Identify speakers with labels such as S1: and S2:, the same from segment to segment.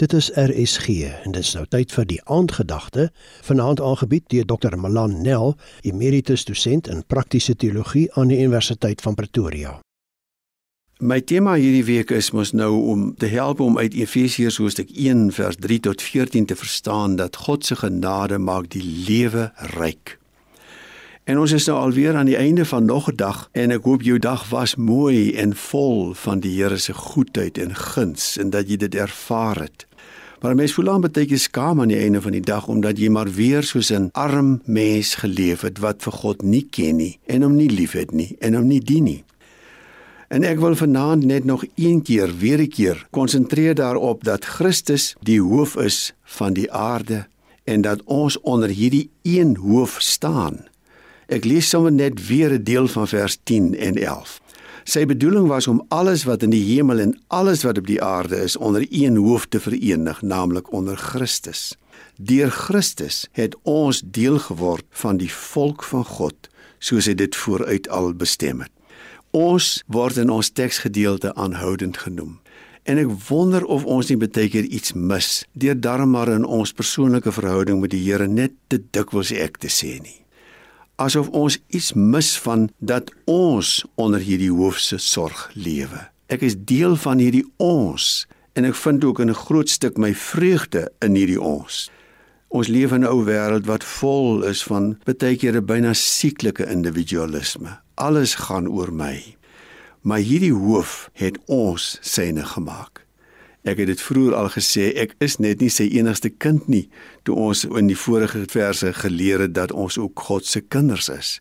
S1: Dit is RSG en dit is nou tyd vir die aandgedagte vanaand aangebied deur Dr. Malan Nel, emeritus dosent in praktiese teologie aan die Universiteit van Pretoria.
S2: My tema hierdie week is mos nou om te help om uit Efesiërs hoofstuk 1 vers 3 tot 14 te verstaan dat God se genade maak die lewe ryk. En ons is nou alweer aan die einde van nog 'n dag en ek hoop jou dag was mooi en vol van die Here se goedheid en guns en dat jy dit ervaar het. Maar mens voel aan baie skaam aan die einde van die dag omdat jy maar weer soos 'n arm mens geleef het wat vir God nie ken nie en hom nie liefhet nie en hom nie dien nie. En ek wil vanaand net nog een keer weer 'n keer konsentreer daarop dat Christus die hoof is van die aarde en dat ons onder hierdie een hoof staan. Ek lees sommer net weer 'n deel van vers 10 en 11. Sy bedoeling was om alles wat in die hemel en alles wat op die aarde is onder een hoof te verenig, naamlik onder Christus. Deur Christus het ons deel geword van die volk van God, soos hy dit vooruit al bestem het. Ons word in ons teksgedeelte aanhoudend genoem. En ek wonder of ons nie baie keer iets mis deur darm maar in ons persoonlike verhouding met die Here net te dikwels ek te sê nie asof ons iets mis van dat ons onder hierdie hoofse sorg lewe. Ek is deel van hierdie ons en ek vind ook 'n groot stuk my vreugde in hierdie ons. Ons leef in 'n ou wêreld wat vol is van baie keer 'n byna sieklike individualisme. Alles gaan oor my. Maar hierdie hoof het ons syne gemaak. Ek het dit vroeër al gesê, ek is net nie sy enigste kind nie, toe ons in die vorige verse geleer het dat ons ook God se kinders is.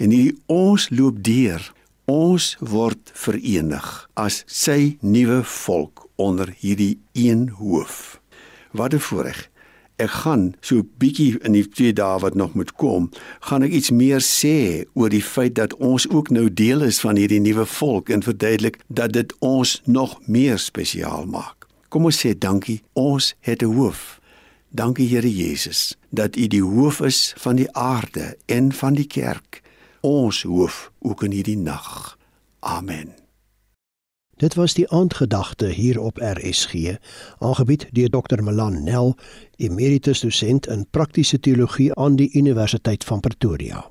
S2: En hierdie ons loop deur, ons word verenig as sy nuwe volk onder hierdie een hoof. Wat 'n voorreg ek gaan so 'n bietjie in die twee dae wat nog moet kom, gaan ek iets meer sê oor die feit dat ons ook nou deel is van hierdie nuwe volk en verduidelik dat dit ons nog meer spesiaal maak. Kom ons sê dankie, ons het 'n hoof. Dankie Here Jesus dat U die hoof is van die aarde en van die kerk. Ons hoof ook in hierdie nag. Amen.
S1: Dit was die aandgedagte hier op RSG, aangebied deur Dr. Malan Nel, emeritus dosent in praktiese teologie aan die Universiteit van Pretoria.